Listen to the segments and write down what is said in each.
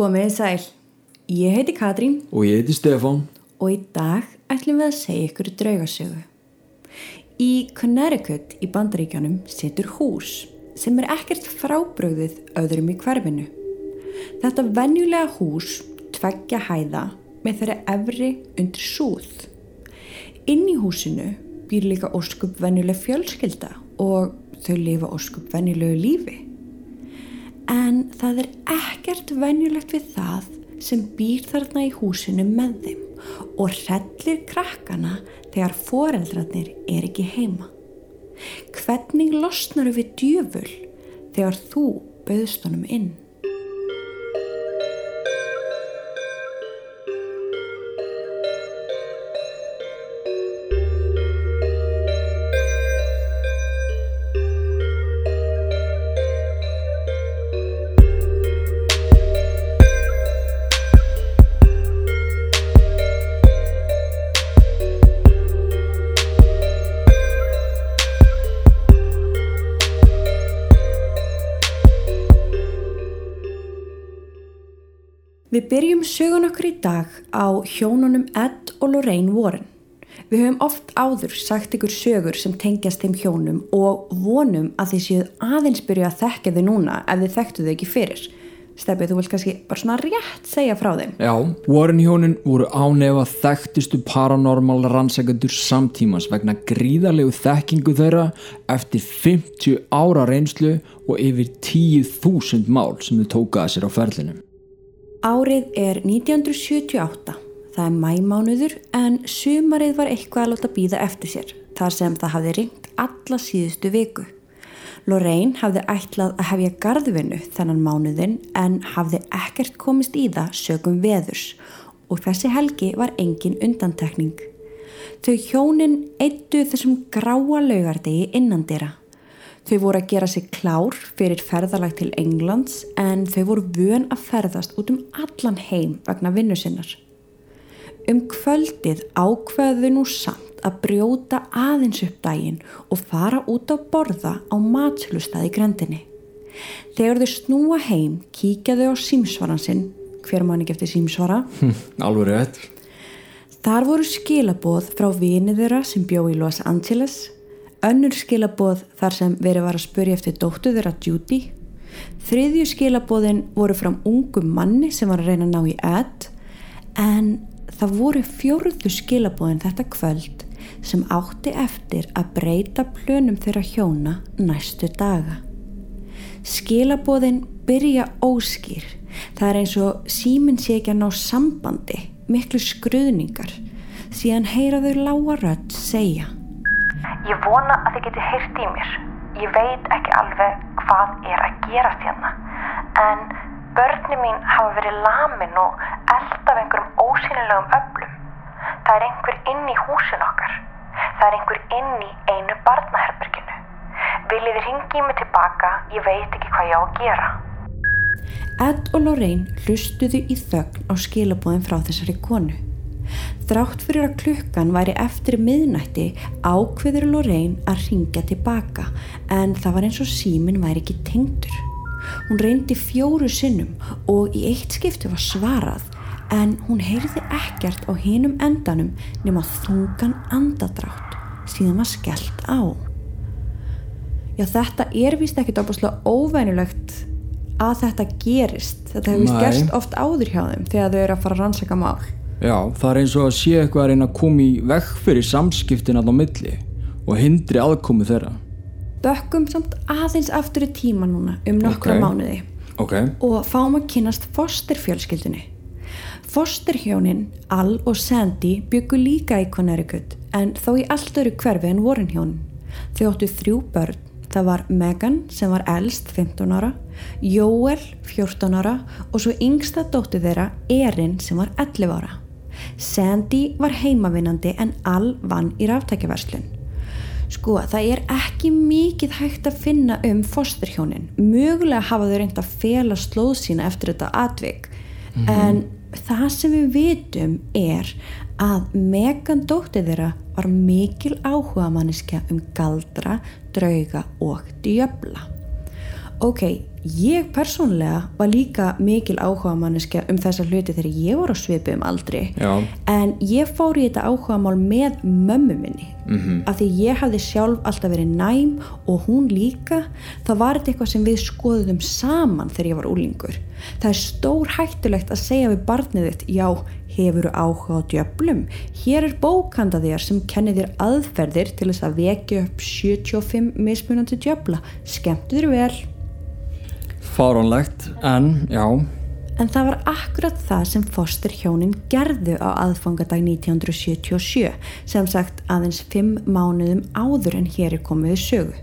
Komiði sæl. Ég heiti Katrín Og ég heiti Stefán. og í dag ætlum við að segja ykkur draugasögu. Í Connecticut í bandaríkjónum setur hús sem er ekkert frábröðið öðrum í hverfinu. Þetta venjulega hús tveggja hæða með þeirra efri undir súð. Inn í húsinu býr líka óskup venjuleg fjölskylda og þau lifa óskup venjulegu lífi. En það er ekkert venjulegt við það sem býr þarna í húsinu með þeim og hrellir krakkana þegar foreldrarnir er ekki heima. Hvernig losnar við djöful þegar þú bauðst honum inn? Byrjum sögun okkur í dag á hjónunum Ed og Lorraine Warren. Við höfum oft áður sagt ykkur sögur sem tengjast þeim hjónum og vonum að þið séuð aðeins byrja að þekka þau núna ef þið þekktu þau ekki fyrir. Stefið, þú vilt kannski bara svona rétt segja frá þeim. Já, Warren hjónin voru ánefa þekktustu paranormal rannsekendur samtímans vegna gríðarlegu þekkingu þeirra eftir 50 ára reynslu og yfir 10.000 mál sem þau tókaði sér á ferlinum. Árið er 1978. Það er mæmánuður en sumarið var eitthvað að láta býða eftir sér þar sem það hafði ringt alla síðustu viku. Lorraine hafði ætlað að hefja gardvinnu þennan mánuðin en hafði ekkert komist í það sögum veðurs og þessi helgi var engin undantekning. Þau hjónin eittu þessum gráa laugardegi innandira. Þau voru að gera sig klár fyrir ferðalag til Englands en þau voru vön að ferðast út um allan heim vegna vinnu sinnar. Um kvöldið ákveðu nú samt að brjóta aðeins upp daginn og fara út á borða á matslustað í grendinni. Þegar þau snúa heim kíkja þau á símsvaran sinn, hver mann ekki eftir símsvara, Hm, alveg rétt. Þar voru skilaboð frá vinið þeirra sem bjó í Los Angeles, önnur skilaboð þar sem verið var að spurja eftir dóttu þeirra Judy, þriðju skilaboðin voru frá ungum manni sem var að reyna að ná í Ed, en það voru fjórðu skilaboðin þetta kvöld sem átti eftir að breyta plönum þeirra hjóna næstu daga. Skilaboðin byrja óskýr. Það er eins og síminn sé ekki að ná sambandi, miklu skruðningar. Síðan heyra þau lága rödd segja. Ég vona að þið geti heyrt í mér. Ég veit ekki alveg hvað er að gerast hérna. En börni mín hafa verið lamin og eld af einhverjum ósynilegum öflum. Það er einhver inn í húsin okkar. Það er einhver inn í einu barnaherberginu. Viljið þið ringi mig tilbaka? Ég veit ekki hvað ég á að gera. Ed og Lorraine hlustuðu í þögn á skilabóðin frá þessari konu. Þrátt fyrir að klukkan væri eftir miðnætti ákveður Lorraine að ringja tilbaka en það var eins og símin væri ekki tengdur. Hún reyndi fjóru sinnum og í eitt skipti var svarað en hún heyrði ekkert á hinum endanum nema þungan andadrátt síðan var skellt á. Já þetta er vist ekkit opaslega óvænulegt að þetta gerist. Þetta hefur vist gerst oft áður hjá þeim þegar þau eru að fara að rannsaka mál. Já, það er eins og að sé eitthvað að reyna að koma í vekk fyrir samskiptin á milli og hindri aðkomu þeirra. Bökkum samt aðeins aftur í tíma núna um nokkra Ok. mánuði Ok, og fáum að kynast fosterfjölskyldunni. Fosterhjónin Al og Sandy byggu líka í Connecticut en þó í allt öru hverfi en Warren hjónin. Þau áttu þrjú börn. Það var Megan sem var elst 15 ára, Joel 14 ára og svo yngsta dóttir þeirra Erin sem var 11 ára. Sandy var heimavinnandi en Al vann í ráftækjaverslun. Sko, það er ekki mikið hægt að finna um fosterhjónin. Mögulega hafa þau reynd að fela slóð sína eftir þetta atvik. En það sem við vitum er að Megan dóttir þeirra var mikil áhuga manniska um galdra, drauga og djöfla. Ok, ég persónlega var líka mikil áhuga manneskja um þessa hluti þegar ég var á svipu um aldri. Já. en ég fór í þetta áhuga mál með mömmu minni. -hmm. af því ég hafði sjálf alltaf verið næm og hún líka. Það var þetta eitthvað sem við skoðum saman þegar ég var úlingur það er stór hættulegt að segja við barnið þitt já, hefur áhuga á djöflum? Hér er bókanda þér sem kennir þér aðferðir til þess að vekja upp 75 mismunandi djöfla. Skemmtu þér vel Fáránlegt, en já, En það var akkurat það sem Foster hjónin gerðu á aðfangadag 1977, sem sagt aðeins fimm mánuðum áður en hér er komið sögu.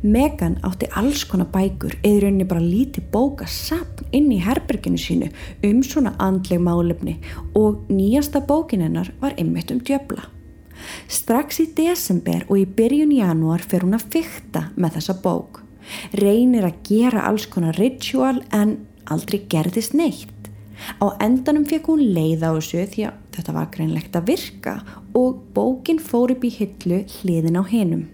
Megan átti alls konar bækur eða rauninni bara lítið bóka sapn inn í herberginu sínu um svona andleg málefni og nýjasta bókin hennar var einmitt um djöbla. Strax í desember og í byrjun janúar fer hún að fykta með þessa bók. Reynir að gera alls konar ritual en aldrei gerðist neitt. Á endanum fekk hún leið á þessu því að þetta var greinlegt að virka og bókin fór upp í hillu hliðin á hinum.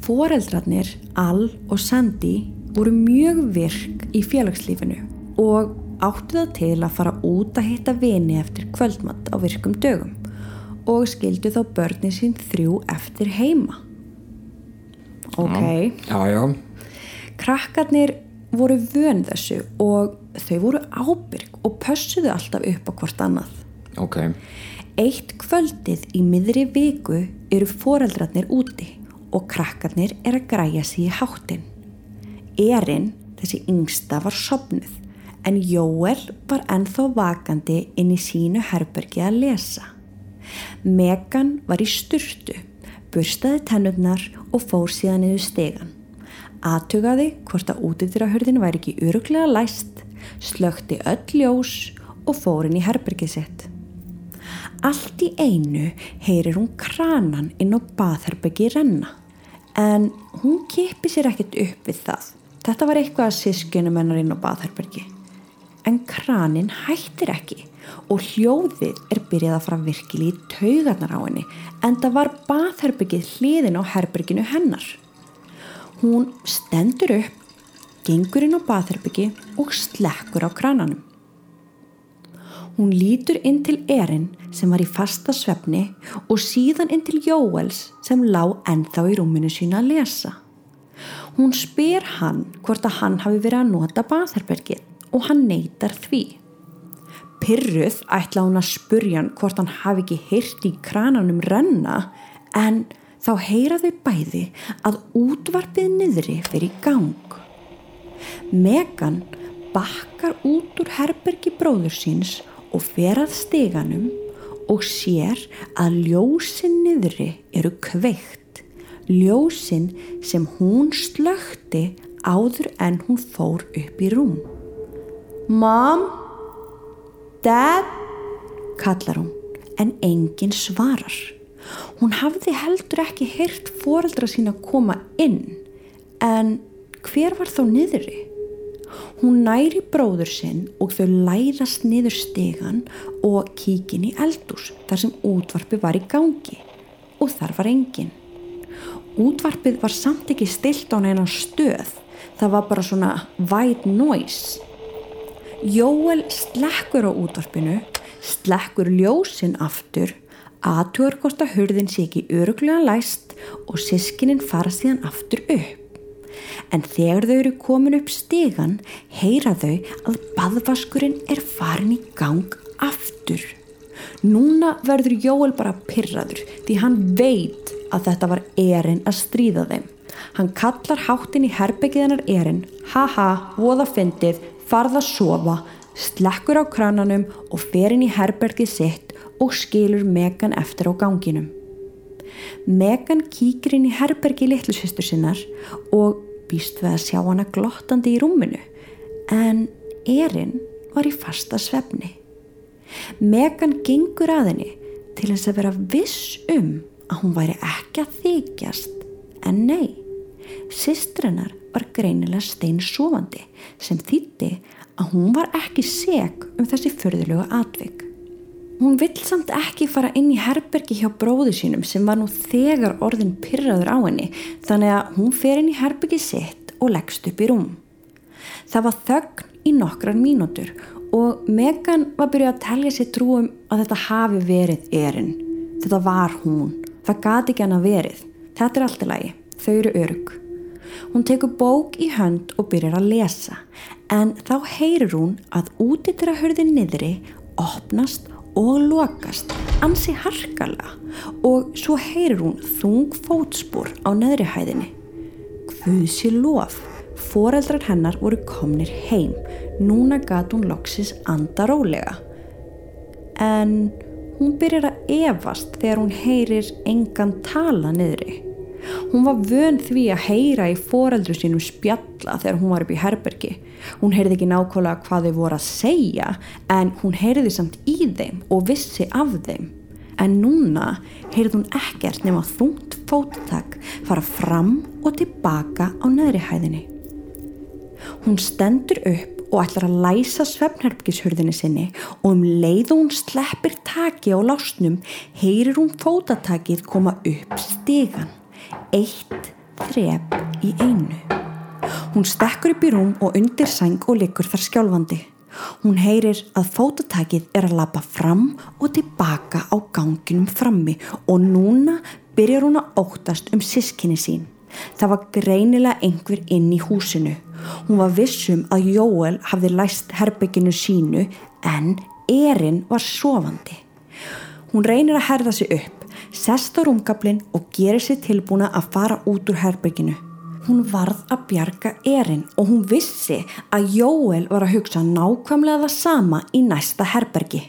Foreldrarnir, Al og Sandy voru mjög virk í félagslífinu og áttu það til að fara út að hitta vini eftir kvöldmatt á virkum dögum og skildu þá börnin sín þrjú eftir heima. Ok. já, já, Krakkarnir voru vön þessu og þau voru ábyrg og pössuðu alltaf upp á hvort annað. ok, Eitt kvöldið í miðri viku eru foreldrarnir úti og krakkarnir er að græja sig í háttin. Erin, þessi yngsta, var sopnuð en Jóel var ennþá vakandi inn í sínu herbergi að lesa. Megan var í sturtu, burstaði tennurnar og fór síðan niður stegan. Atugaði hvort að útidyrahörðin væri ekki öruglega læst, slökti öll ljós og fór inn í herbergið sitt. Allt í einu heyrir hún kranan inn á baðherbyggi renna en hún kipi sér ekkert upp við það. Þetta var eitthvað að sískjunum hennar inn á baðherbyggi. En kranin hættir ekki og hljóðið er byrjað að fara virkili í taugarnar á henni en það var baðherbyggið hliðin á herbygginu hennar. Hún stendur upp, gengur inn á baðherbyggi og slekkur á krananum. Hún lítur inn til Erin sem var í fasta svefni og síðan inn til Jóels sem lá ennþá í rúminu sína að lesa. Hún spyr hann hvort að hann hafi verið að nota baðherbergið og hann neytar því. Pyrruð ætla hún að spurja hann hvort hann hafi ekki heyrt í krananum renna en þá heyra þau bæði að útvarpið niðri fyrir gang. Megan bakkar út úr herbergi bróður síns og fer að steganum og sér að ljósin niðri eru kveikt. Ljósin sem hún slökti áður en hún fór upp í rúm. Mom, Dad, kallar hún en enginn svarar. Hún hafði heldur ekki heyrt foreldra sína koma inn en hver var þá niðri? Hún næri bróður sinn og þau lærast niður stegan og kíkin í eldús þar sem útvarpi var í gangi og þar var engin. Útvarpið var samt ekki stilt á neina stöð, það var bara svona white noise. Jóel slekkur á útvarpinu, slekkur ljósin aftur, aðtugur hvort að hurðin sé ekki öruglega læst og sískinin fara síðan aftur upp. En þegar þau eru komin upp stegan, heyra þau að baðvaskurinn er farin í gang aftur. Núna verður Jóel bara pyrraður því hann veit að þetta var Erin að stríða þeim. Hann kallar háttin í herbyggiðanar Erin, haha, voða fyndið, farð að sofa, slekkur á krananum og fer inn í herbergið sitt og skilur Megan eftir á ganginum. Megan kíkir inn í herbergi litlusvistur sinnar og býst við að sjá hana glottandi í rúminu en Erin var í fasta svefni. Megan gengur að henni til þess að vera viss um að hún væri ekki að þykjast en nei, sistrennar var greinilega steinsofandi sem þýtti að hún var ekki seg um þessi förðulegu atvik. Hún vill samt ekki fara inn í herbergi hjá bróðu sínum sem var nú þegar orðin pyrraður á henni þannig að hún fer inn í herbergi sitt og leggst upp í rúm. Það var þögn í nokkrar mínútur og Megan var byrjuð að telja sér trúum að þetta hafi verið erinn. Þetta var hún. Það gati ekki hann að verið. Þetta er allt í lagi. Þau eru örug. Hún tekur bók í hönd og byrjar að lesa en þá heyrir hún að úti til að hörði niðri opnast og lokast ansi harkala og svo heyrir hún þung fótspor á neðri hæðinni. Guðsi lof, foreldrar hennar voru komnir heim, núna gat hún loksis andarólega. En hún byrjar að evast þegar hún heyrir engan tala niðri. Hún var vön því að heyra í foreldru sínum spjalla þegar hún var upp í herbergi. Hún heyrði ekki nákvæmlega hvað þau voru að segja en hún heyrði samt í þeim og vissi af þeim. En núna heyrði hún ekkert nema þungt fóttak fara fram og tilbaka á neðri hæðinni. Hún stendur upp og ætlar að læsa svefnherpkishurðinni sinni og um leið og hún sleppir taki á lásnum heyrir hún fótatakið koma upp stegan eitt þrep í einu. Hún stekkur upp í rúm og undir sæng og likur þar skjálfandi. Hún heyrir að fótatækið er að lappa fram og tilbaka á ganginum frammi og núna byrjar hún að óttast um sískinni sín. Það var greinilega einhver inn í húsinu. Hún var vissum að Jóel hafði læst herbygginu sínu en erinn var sofandi. Hún reynir að herða sig upp sest á rúmgablin og gerir sér tilbúna að fara út úr herbygginu. Hún varð að bjarga erinn og hún vissi að Jóel var að hugsa nákvæmlega það sama í næsta herbergi.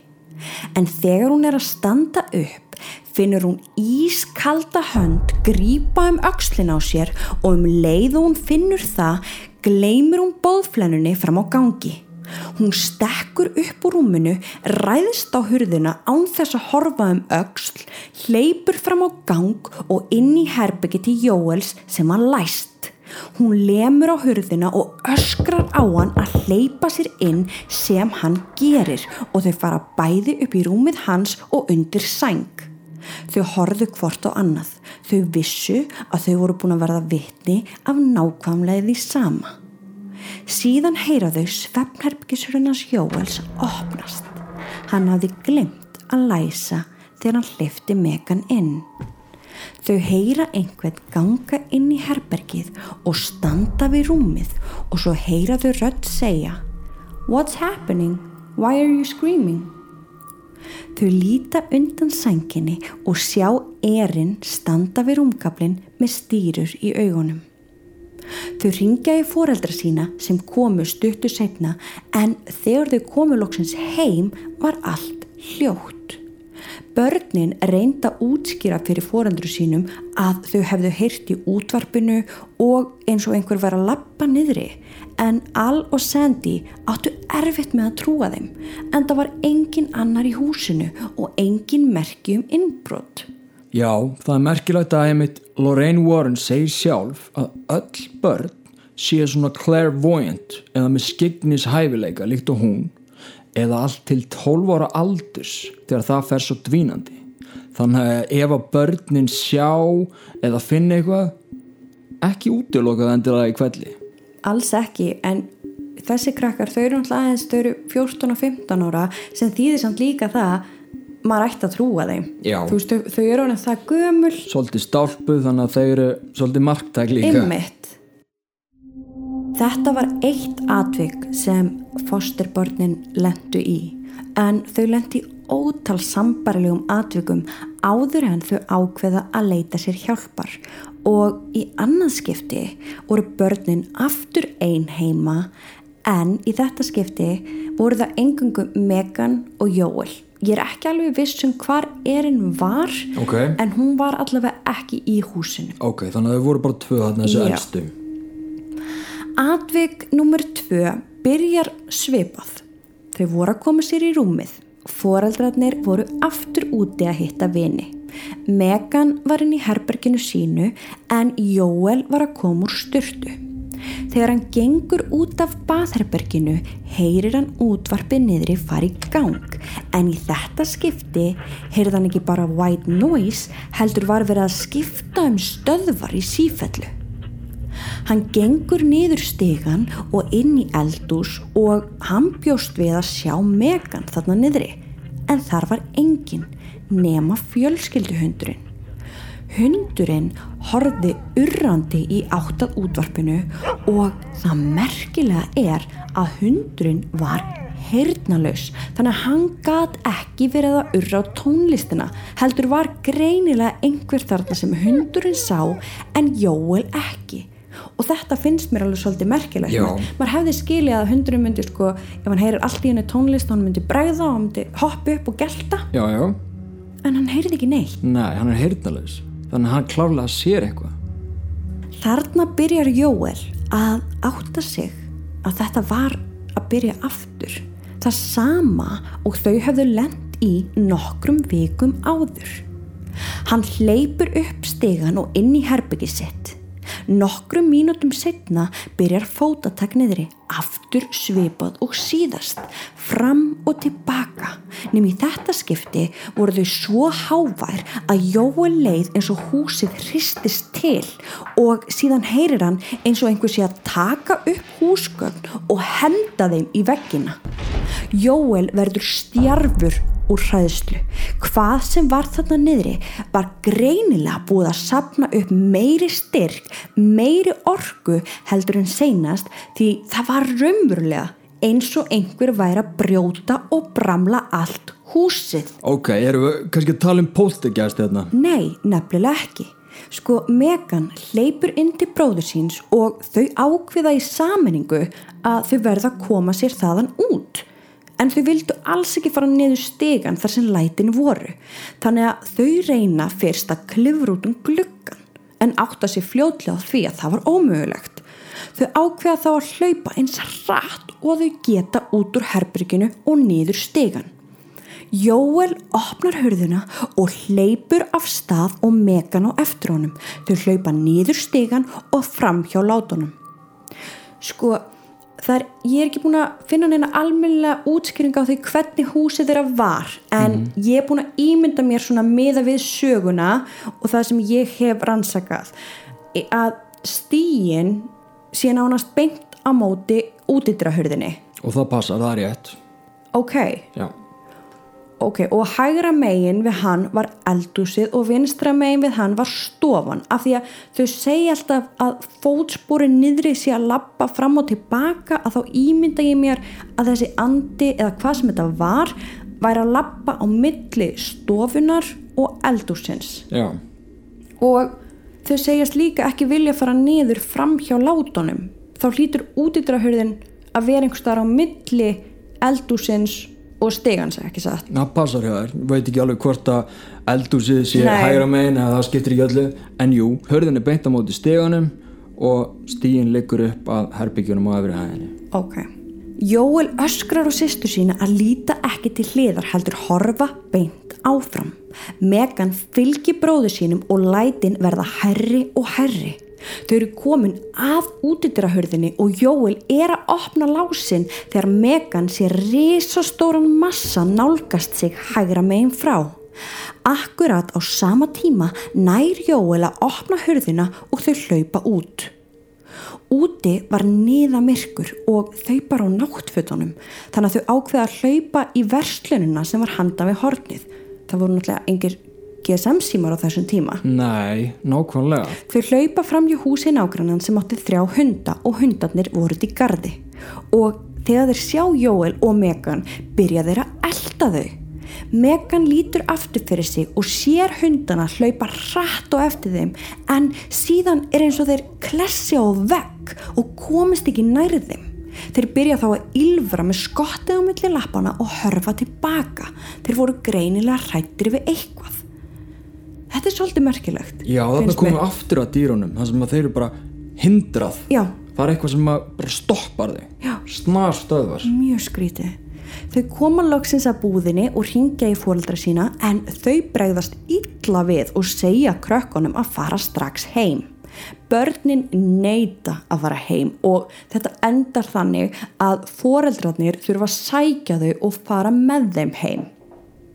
En þegar hún er að standa upp finnur hún ískalda hönd grípa um aukslin á sér og um leið og hún finnur það gleymir hún bóðflennunni fram á gangi. Hún stekkur upp úr rúminu, ræðist á hurðina án þess að horfa um auksl, hleypur fram á gang og inn í herbyggi til Jóels sem hann læst. Hún lemur á hurðina og öskrar á hann að hleypa sér inn sem hann gerir og þau fara bæði upp í rúmið hans og undir sæng. Þau horðu hvort á annað. Þau vissu að þau voru búin að verða vitni af nákvæmlega því sama. Síðan heyra þau svefnherpkisurinnars Jóels opnast. Hann hafði glimt að læsa þegar hann hlifti Megan inn. Þau heyra einhvern ganga inn í herbergið og standa við rúmið og svo heyra þau rödd segja What's happening? Why are you screaming? Þau líta undan sænginni og sjá erinn standa við rúmkablin með stýrur í augunum. Þau ringja í foreldra sína sem komu stuttu setna en þegar þau komu loksins heim var allt hljótt. Börnin reynda útskýra fyrir foreldru sínum að þau hefðu heyrt í útvarpinu og eins og einhver var að lappa niðri en Al og Sandy áttu erfitt með að trúa þeim en það var engin annar í húsinu og engin merki um innbrott. Já, það er merkilegt að einmitt Lorraine Warren segir sjálf að öll börn sé svona clairvoyant eða með skignis hæfileika líkt og hún eða allt til 12 ára aldurs þegar það fer svo dvínandi. Þannig að ef að börnin sjá eða finna eitthvað ekki útilokað endilega í kvelli. Alls ekki, en þessi krakkar þau eru alltaf aðeins, þau eru 14 og 15 ára sem þýðir samt líka það maður ætti að trúa þeim. Veist, þau, þau eru alveg það gömul. Svolítið stálpuð þannig að þau eru svolítið marktæk líka. Einmitt. þetta var eitt atvik sem fosterbörnin lendu í. En þau lendi ótal sambarilegum atvikum áður en þau ákveða að leita sér hjálpar. Og í annarskipti voru börnin aftur ein heima en í þetta skipti voru það engungum Megan og Jóel ég er ekki alveg viss um hvar erinn var okay. en hún var allavega ekki í húsinu. Ok, þannig að þau voru bara tvö þarna þessu elstu. Atvik nummer tvö byrjar svipað. Þau voru að koma sér í rúmið. Foreldrarnir voru aftur úti að hitta vini. Megan var inn í herberginu sínu en Jóel var að koma úr styrtu Þegar hann gengur út af baðherberginu heyrir hann útvarpið fari í gang en í þetta skipti heyrði hann ekki bara white noise heldur var verið að skipta um stöðvar í sífellu. Hann gengur niður stigan og inn í eldús og hann bjóst við að sjá Megan þarna niðri. En þar var engin nema fjölskylduhundurinn. Hundurinn horfði urrandi í áttað útvarpinu og það merkilega er að hundurinn var heyrnalaus þannig að hann gat ekki verið að urra á tónlistina heldur var greinilega einhver þarna sem hundurinn sá en Jóel ekki. Og þetta finnst mér alveg svolítið merkilegt. Já. maður hefði skilið að hundurinn myndi sko ef hann heyrir allt í henni tónlist hann myndi bregða og hann myndi hoppa upp og gelta. Já, já, en hann heyrði ekki neitt. Nei, hann er heyrnalaus þannig að hann klárlega sér eitthvað Þarna byrjar Jóel að átta sig að þetta var að byrja aftur. Það sama og þau hefðu lent í nokkrum vikum áður. Hann hleypur upp stegan og inn í herbyggi sitt. Nokkrum mínútum setna byrjar fótatak niðri, aftur svipað og síðast, fram og tilbaka. Nefn í þetta skipti voru þau svo hávær að Jóel leið eins og húsið hristist til og síðan heyrir hann eins og einhver sé að taka upp húsgögn og henda þeim í veggina. Jóel verður stjarfur úr hræðslu. Hvað sem var þarna niðri var greinilega búið að sapna upp meiri styrk, meiri orku heldur en seinast því það var raunverulega eins og einhver væri að brjóta og bramla allt húsið. ok, erum við kannski að tala um poltergeist hérna Nei, nefnilega ekki. Sko, Megan hleypur inn til bróður síns og þau ákviða í sammenningu að þau verða að koma sér þaðan út. En þau vildu alls ekki fara niður stegan þar sem lætin voru. Þannig að þau reyna fyrst að klifra út um gluggan en átta sér fljótlega á því að það var ómögulegt. Þau ákveða þá að hlaupa eins rætt og þau geta út úr herbyrginu og niður stegan. Jóel opnar hurðuna og hleypur af stað og Megan á eftir honum. Þau hlaupa niður stegan og fram hjá látunum. Sko, það er, ég er ekki búin að finna neina almennilega útskýring á því hvernig húsið þeirra var en ég er búin að ímynda mér svona meða við söguna og það sem ég hef rannsakað að stíin sé nánast beint á móti útidrahurðinni. og það passar, það er rétt Ok, já, Ok, og hægra megin við hann var eldúsið og vinstra megin við hann var stofan af því að þau segja alltaf að fótspori niðri sé að lappa fram og tilbaka að þá ímynda ég mér að þessi andi eða hvað sem þetta var væri að lappa á milli stofunar og eldúsins já, og þau segjast líka ekki vilja fara niður fram hjá látunum. Þá hlýtur útidrahurðin að vera einhvers staðar á milli eldúsins og stegans ekki satt það passar hjá þér veit ekki alveg hvort að eldúsið sé Nei. hægra megin eða það skiptir ekki öllu en jú, hörðin er beint á móti steganum og stíin liggur upp að herbyggjunum á efri hæðinni Ok. Jóel öskrar á sýstu sína að líta ekki til hliðar heldur horfa beint áfram. Megan fylgir bróðu sínum og lætin verða herri og herri. Þau eru komin af útidrahörðinni og Jóel er að opna lásin þegar Megan sé risastóran massa nálgast sig hægra megin frá. Akkurat á sama tíma nær Jóel að opna hörðina og þau hlaupa út. Úti var niða myrkur og þau bara á náttfötunum þannig að þau ákveða að hlaupa í verslununa sem var handa við hornið. Það voru náttúrulega engir GSM símar á þessum tíma. nei, nákvæmlega Þau hlaupa fram í húsi nágrannan sem átti þrjá hunda og hundarnir voru í gardi. Og þegar þeir sjá Jóel og Megan byrja þeir að elda þau. Megan lítur aftur fyrir sig og sér hundana hlaupa hratt og eftir þeim en síðan er eins og þeir klessi á vegg og komist ekki nærð þeim. Þeir byrja þá að ylfra með skottið á milli lappana og hörfa tilbaka. Þeir voru greinilega hrættir við eitthvað. Þetta er svolítið merkilegt. já, finnst komum við aftur að dýrunum þar sem að þeir eru bara hindrað Já, það er eitthvað sem bara stoppar Já. snar stöðvar mjög skrítið. Þau koma loksins að búðinni og ringja í fóreldra sína en þau bregðast illa við og segja krökkunum að fara strax heim. Börnin neyta að fara heim og þetta endar þannig að fóreldrarnir þurfa að sækja þau og fara með þeim heim.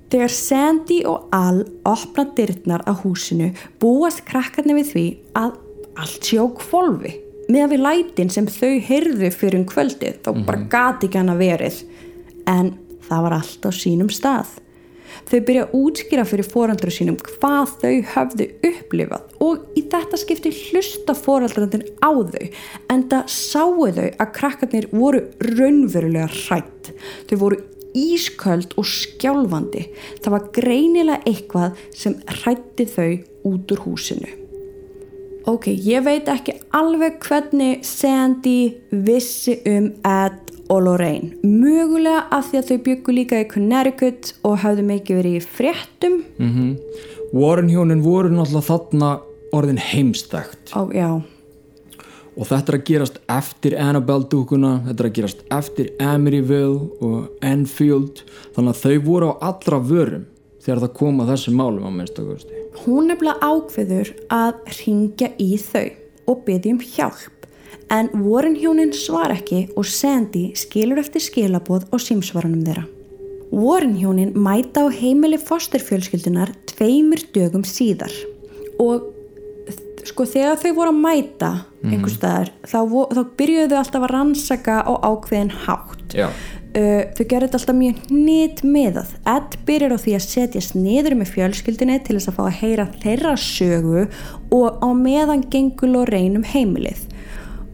Þegar Sandy og Al opna dyrnar á húsinu búast krakkarnir við því að allt sé á kvolfi með við lætin sem þau heyrðu fyrir um kvöldið þá bara gati ekki hann að verið. En það var allt á sínum stað. Þau byrja að útskýra fyrir foreldru sínum hvað þau höfðu upplifað og í þetta skipti hlusta foreldrandin á þau en það sáu þau að krakkarnir voru raunverulega hrætt þau voru ísköld og skjálfandi. Það var greinilega eitthvað sem hrætti þau út úr húsinu. Ok, ég veit ekki alveg hvernig Sandy vissi um Ed og Lorraine. Mögulega af því að þau byggu líka í Connecticut og hafðu mikið verið í fréttum. Mm Warren hjónin voru náttúrulega þarna orðin heimstækt. Ó, já, og þetta er að gerast eftir Annabelle dúkuna, þetta er að gerast eftir Emeryville og Enfield þannig að þau voru á allra vörum þegar það kom að þessum málum á minnstakosti. hún nefnilega ákveður að ringja í þau og byggja um hjálp. En Warren hjónin svar ekki og Sandy skilur eftir skilaboð á símsvaranum þeirra. Warren hjónin mæta á heimili fosterfjölskyldunar tveimur dögum síðar og sko þegar þau voru að mæta einhver staðar þá, þá byrjuðu þau alltaf að rannsaka á ákveðin hátt. Uh, þau gerðu þetta alltaf mjög hnit miðað Ed byrjar á því að setjast niður með fjölskyldinni til þess að fá að heyra þeirra sögu og á meðan gengur Lorraine um heimilið.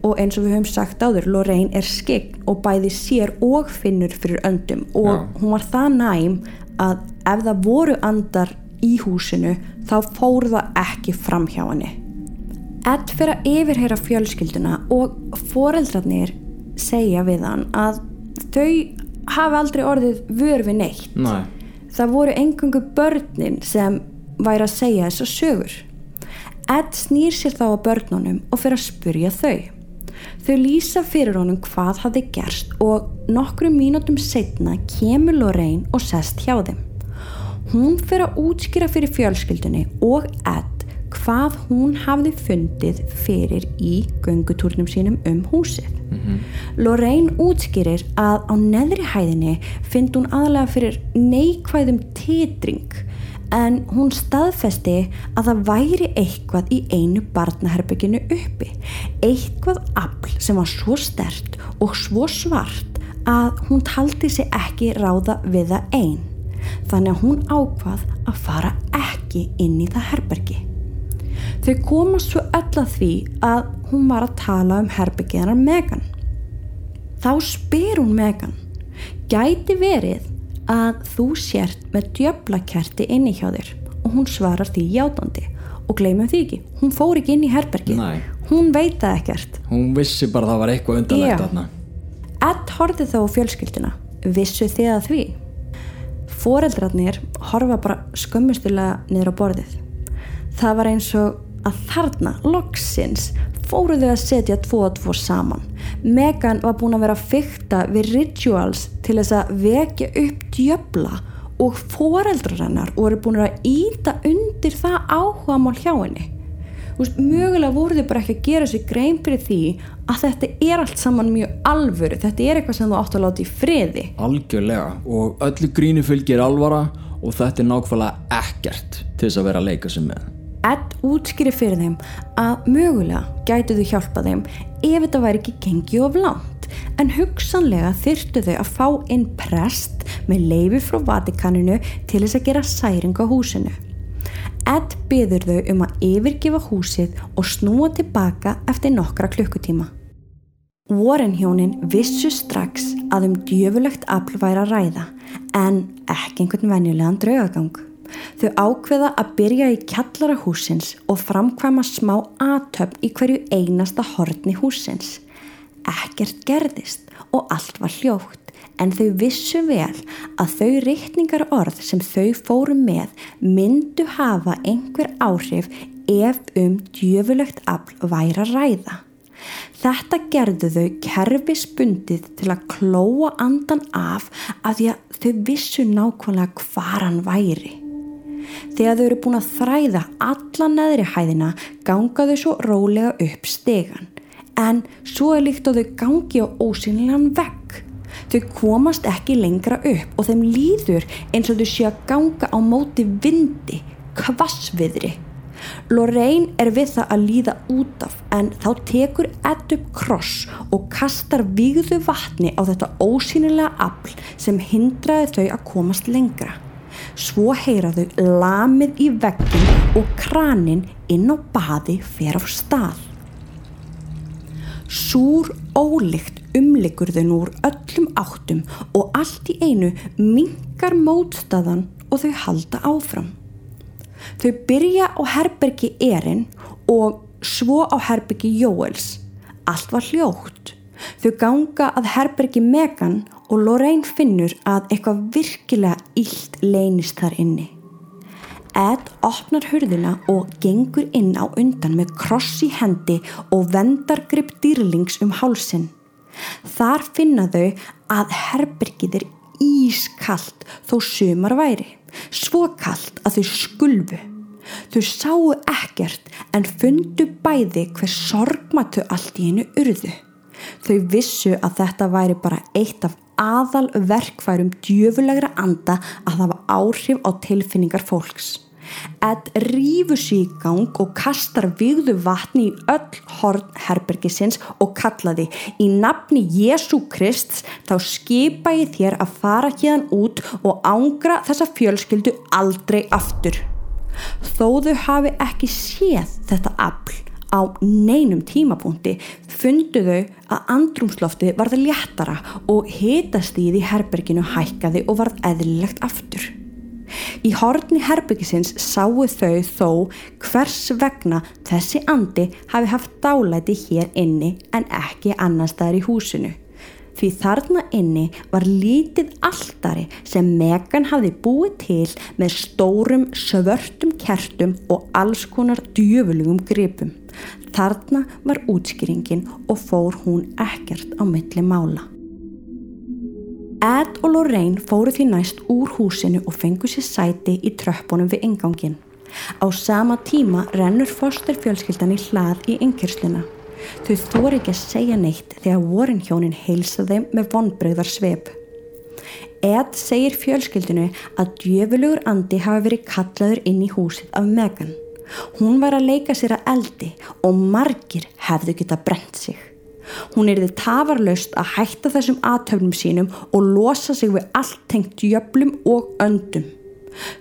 Og eins og við höfum sagt áður Lorraine er skegn og bæði sér og finnur fyrir öndum. Og Já. hún var það næm að ef það voru andar í húsinu þá fór það ekki fram hjá henni Ed fyrir að yfirheyra fjölskylduna og foreldrarnir segja við hann að þau hafi aldrei orðið vör við neitt. Næ, Það voru engungu börnin sem væri að segja þessar sögur. Ed snýr sér þá að börnunum og fyrir að spurja þau. Þau lýsa fyrir honum hvað hafði gerst og nokkru mínútum setna kemur Lorraine og sest hjá þeim. Hún fyrir að útskýra fyrir fjölskyldunni og Ed hvað hún hafði fundið fyrir í göngutúrnum sínum um húsið. Lorraine útskýrir að á neðri hæðinni finnst hún aðalega fyrir neikvæðum titring en hún staðfesti að það væri eitthvað í einu barnaherbygginu uppi. Eitthvað afl sem var svo stert og svo svart að hún taldi sig ekki ráða við það einn. Þannig að hún ákvað að fara ekki inn í það herbergi. Þau komast svo öll að því að hún var að tala um herbyggiðanar Megan. Þá spyr hún Megan, gæti verið að þú sért með djöflakerti inni hjá þér og hún svarar því játandi og gleymum því ekki, hún fór ekki inn í herbergi, Nei. hún veit það ekkert. hún vissi bara að það var eitthvað undanlegt Já. þarna. Ed horfði þá á fjölskylduna, vissu þið að því? Foreldrarnir horfa bara skömmustilega niður á borðið. Það var eins og að þarna, loksins, fóru þau að setja tvo og tvo saman. Megan var búin að vera að fykta við rituals til þess að vekja upp djöfla og foreldrar hennar voru búin að íta undir það áhugamál hjá henni. Veist, mögulega voru þau bara ekki að gera sér grein fyrir því að þetta er allt saman mjög alvöru, þetta er eitthvað sem þú átt að láta í friði. Algjörlega og öllu grínu fylgir alvara og þetta er nákvæmlega ekkert til þess að vera að leika sig með. Ed útskýri fyrir þeim að mögulega gætu þau hjálpa þeim ef þetta væri ekki gengið of langt en hugsanlega þyrftu þau að fá inn prest með leifi frá Vatikaninu til þess að gera særing á húsinu. Ed byður þau um að yfirgefa húsið og snúa tilbaka eftir nokkra klukkutíma. Warren hjónin vissu strax að um djöfulegt afl væri að ræða en ekki einhvern venjulegan draugagang. Þau ákveða að byrja í kjallara húsins og framkvæma smá aðtöfn í hverju einasta horni húsins. Ekkert gerðist og allt var hljótt en þau vissu vel að þau reikningar orð sem þau fóru með myndu hafa einhver áhrif ef um djöfulegt afl væri að ræða. Þetta gerðu þau kerfisbundið til að klóa andan af af því að þau vissu nákvæmlega hvar hann væri. Þegar þau eru búin að þræða alla neðri hæðina ganga þau svo rólega upp stegan. En svo er líkt að þau gangi á ósynlegan vegg. Þau komast ekki lengra upp og þeim líður eins og þau sé að ganga á móti vindi, kvassviðri. Lorraine er við það að líða út af en þá tekur Ed upp kross og kastar vigðu vatni á þetta ósýnilega afl sem hindraði þau að komast lengra. Svo heyra þau lamið í veggin og kranin inn á baði fer á stað. Súr ólíkt umlikur þau nú úr öllum áttum og allt í einu mingar mótstaðan og þau halda áfram. Þau byrja á herbergi Erin og svo á herbergi Jóels. Allt var hljótt. Þau ganga að herbergi Megan og Lorraine finnur að eitthvað virkilega illt leynist þar inni. Ed opnar hurðina og gengur inn á undan með kross í hendi og vendargrip dýrlings um hálsin. Þar finna þau að herbergið er ískallt þó sumar væri, svo kallt að þau skulfu. Þau sáu ekkert en fundu bæði hver sorgmatu allt í hennu urðu. Þau vissu að þetta væri bara eitt af aðal verkfærum djöfulegra anda að hafa áhrif á tilfinningar fólks. Ed rýfur sér í gang og kastar vigðu vatni í öll horn herbergisins og kallaði í nafni Jésu Krist þá skipa ég þér að fara hérðan út og ángra þessa fjölskyldu aldrei aftur. Þó þau hafi ekki séð þetta afl á neinum tímapunkti fundu þau að andrumslofti varði léttara og hitastíð í herberginu hækkaði og varð eðlilegt aftur. Í horni herbyggisins sáu þau þó hvers vegna þessi andi hafi haft dálæti hér inni en ekki annar staðar í húsinu. Því þarna inni var lítið alltari sem Megan hafi búið til með stórum svörtum kertum og alls konar djöfulugum gripum. Þarna var útskýringin og fór hún ekkert á milli mála. Ed og Lorraine fóru því næst úr húsinu og fengu sér sæti í tröppunum við ingangin. Á sama tíma rennur fosterfjölskyldan í hlað í yngirsluna. Þau þóri ekki að segja neitt þegar vorin hjónin heilsa þeim með vonbröðar sveip. Ed segir fjölskyldinu að djöfulugur andi hafi verið kallaður inn í húsið af Megan. Hún var að leika sér að eldi og margir hefðu geta brent sig. Hún er þið tafarlaust að hætta þessum aðtöfnum sínum og losa sig við allt tengt jöflum og öndum.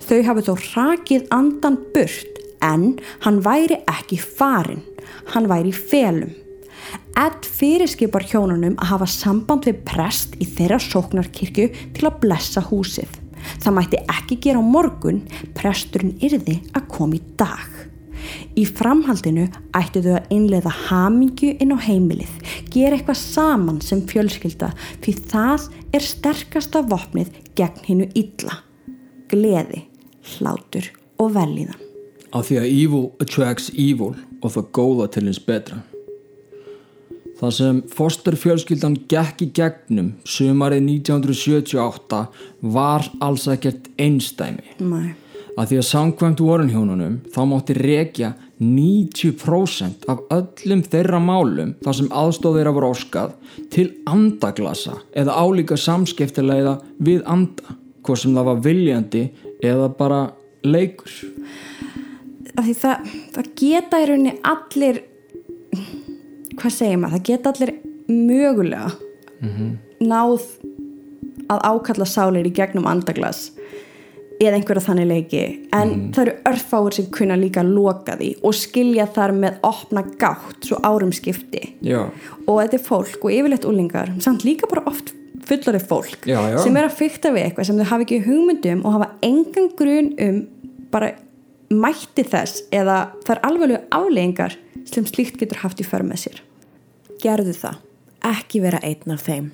Þau hafi þó rakið andan burt en hann væri ekki farin, hann væri í felum. Ed fyrirskipar hjónunum að hafa samband við prest í þeirra sóknarkirkju til að blessa húsið. Það mætti ekki gera á morgun, presturinn yrði að koma í dag. Í framhaldinu ættu þau að innleiða hamingju inn á heimilið, gera eitthvað saman sem fjölskylda því það er sterkasta vopnið gegn hinnu illa. Gleði, hlátur og velíðan. Af því að evil attracts evil og það góða til hins betra. Það sem fosterfjölskyldan gekk í gegnum sumarið 1978 var alls ekkert einstæmi. Nei að því að samkvæmt vorunhjónunum þá mátti rekja 90% af öllum þeirra málum þar sem aðstóðir af róskað til andaglasa eða álíka samskiptilega við anda hvort sem það var viljandi eða bara leikur Því það, það geta í rauninni allir hvað segir maður, það geta allir mögulega mm -hmm. náð að ákalla sálir í gegnum andaglas eða einhverja þannig leiki en mm. það eru örfáur sem kunna líka loka því og skilja þar með opna gátt svo árum skipti já. og þetta er fólk og yfirleitt úlingar samt líka bara oft fullari fólk já, já. sem er að fykta við eitthvað sem þau hafa ekki hugmyndum og hafa engan grun um bara mætti þess eða það er alveg afleggingar sem slíkt getur haft í för með sér gerðu það, ekki vera einn af þeim